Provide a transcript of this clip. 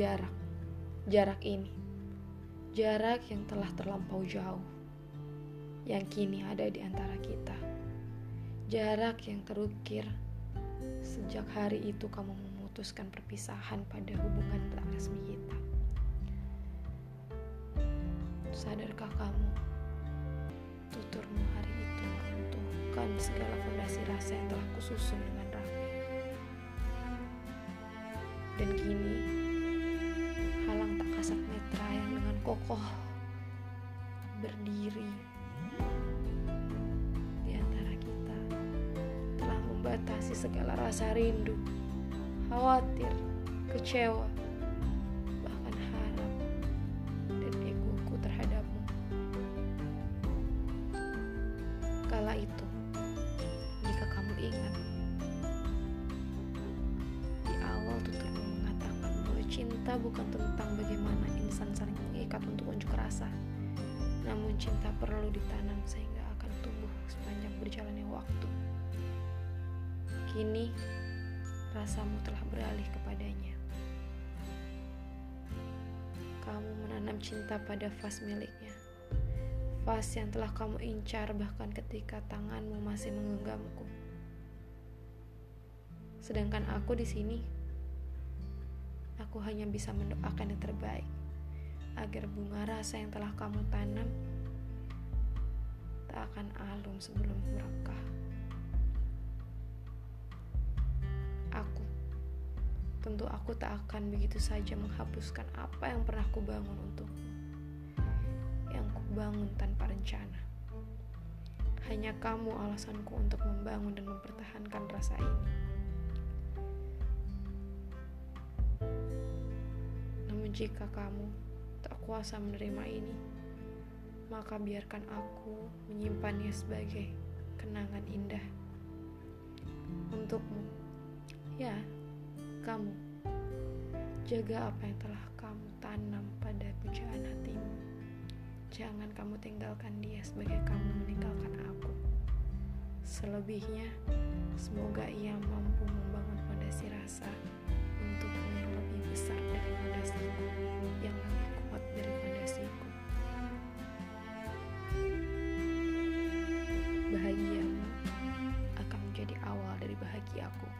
Jarak, jarak ini, jarak yang telah terlampau jauh, yang kini ada di antara kita. Jarak yang terukir sejak hari itu kamu memutuskan perpisahan pada hubungan tak resmi kita. Sadarkah kamu, tuturmu hari itu meruntuhkan segala fondasi rasa yang telah kususun dengan rapi. Dan kini, kasat metra yang dengan kokoh berdiri di antara kita telah membatasi segala rasa rindu, khawatir, kecewa, bahkan harap dan egoku terhadapmu. Kala itu, cinta bukan tentang bagaimana insan saling mengikat untuk unjuk rasa, namun cinta perlu ditanam sehingga akan tumbuh sepanjang berjalannya waktu. Kini, rasamu telah beralih kepadanya. Kamu menanam cinta pada vas miliknya. Vas yang telah kamu incar bahkan ketika tanganmu masih menggenggamku. Sedangkan aku di sini, aku hanya bisa mendoakan yang terbaik agar bunga rasa yang telah kamu tanam tak akan alum sebelum merekah. Aku, tentu aku tak akan begitu saja menghapuskan apa yang pernah kubangun untukmu. Yang kubangun tanpa rencana. Hanya kamu alasanku untuk membangun dan mempertahankan rasa ini. Jika kamu tak kuasa menerima ini, maka biarkan aku menyimpannya sebagai kenangan indah untukmu. Ya, kamu jaga apa yang telah kamu tanam pada pujaan hatimu. Jangan kamu tinggalkan dia sebagai kamu meninggalkan aku. Selebihnya, semoga ia mampu membangun fondasi rasa bahagiamu akan menjadi awal dari bahagiaku.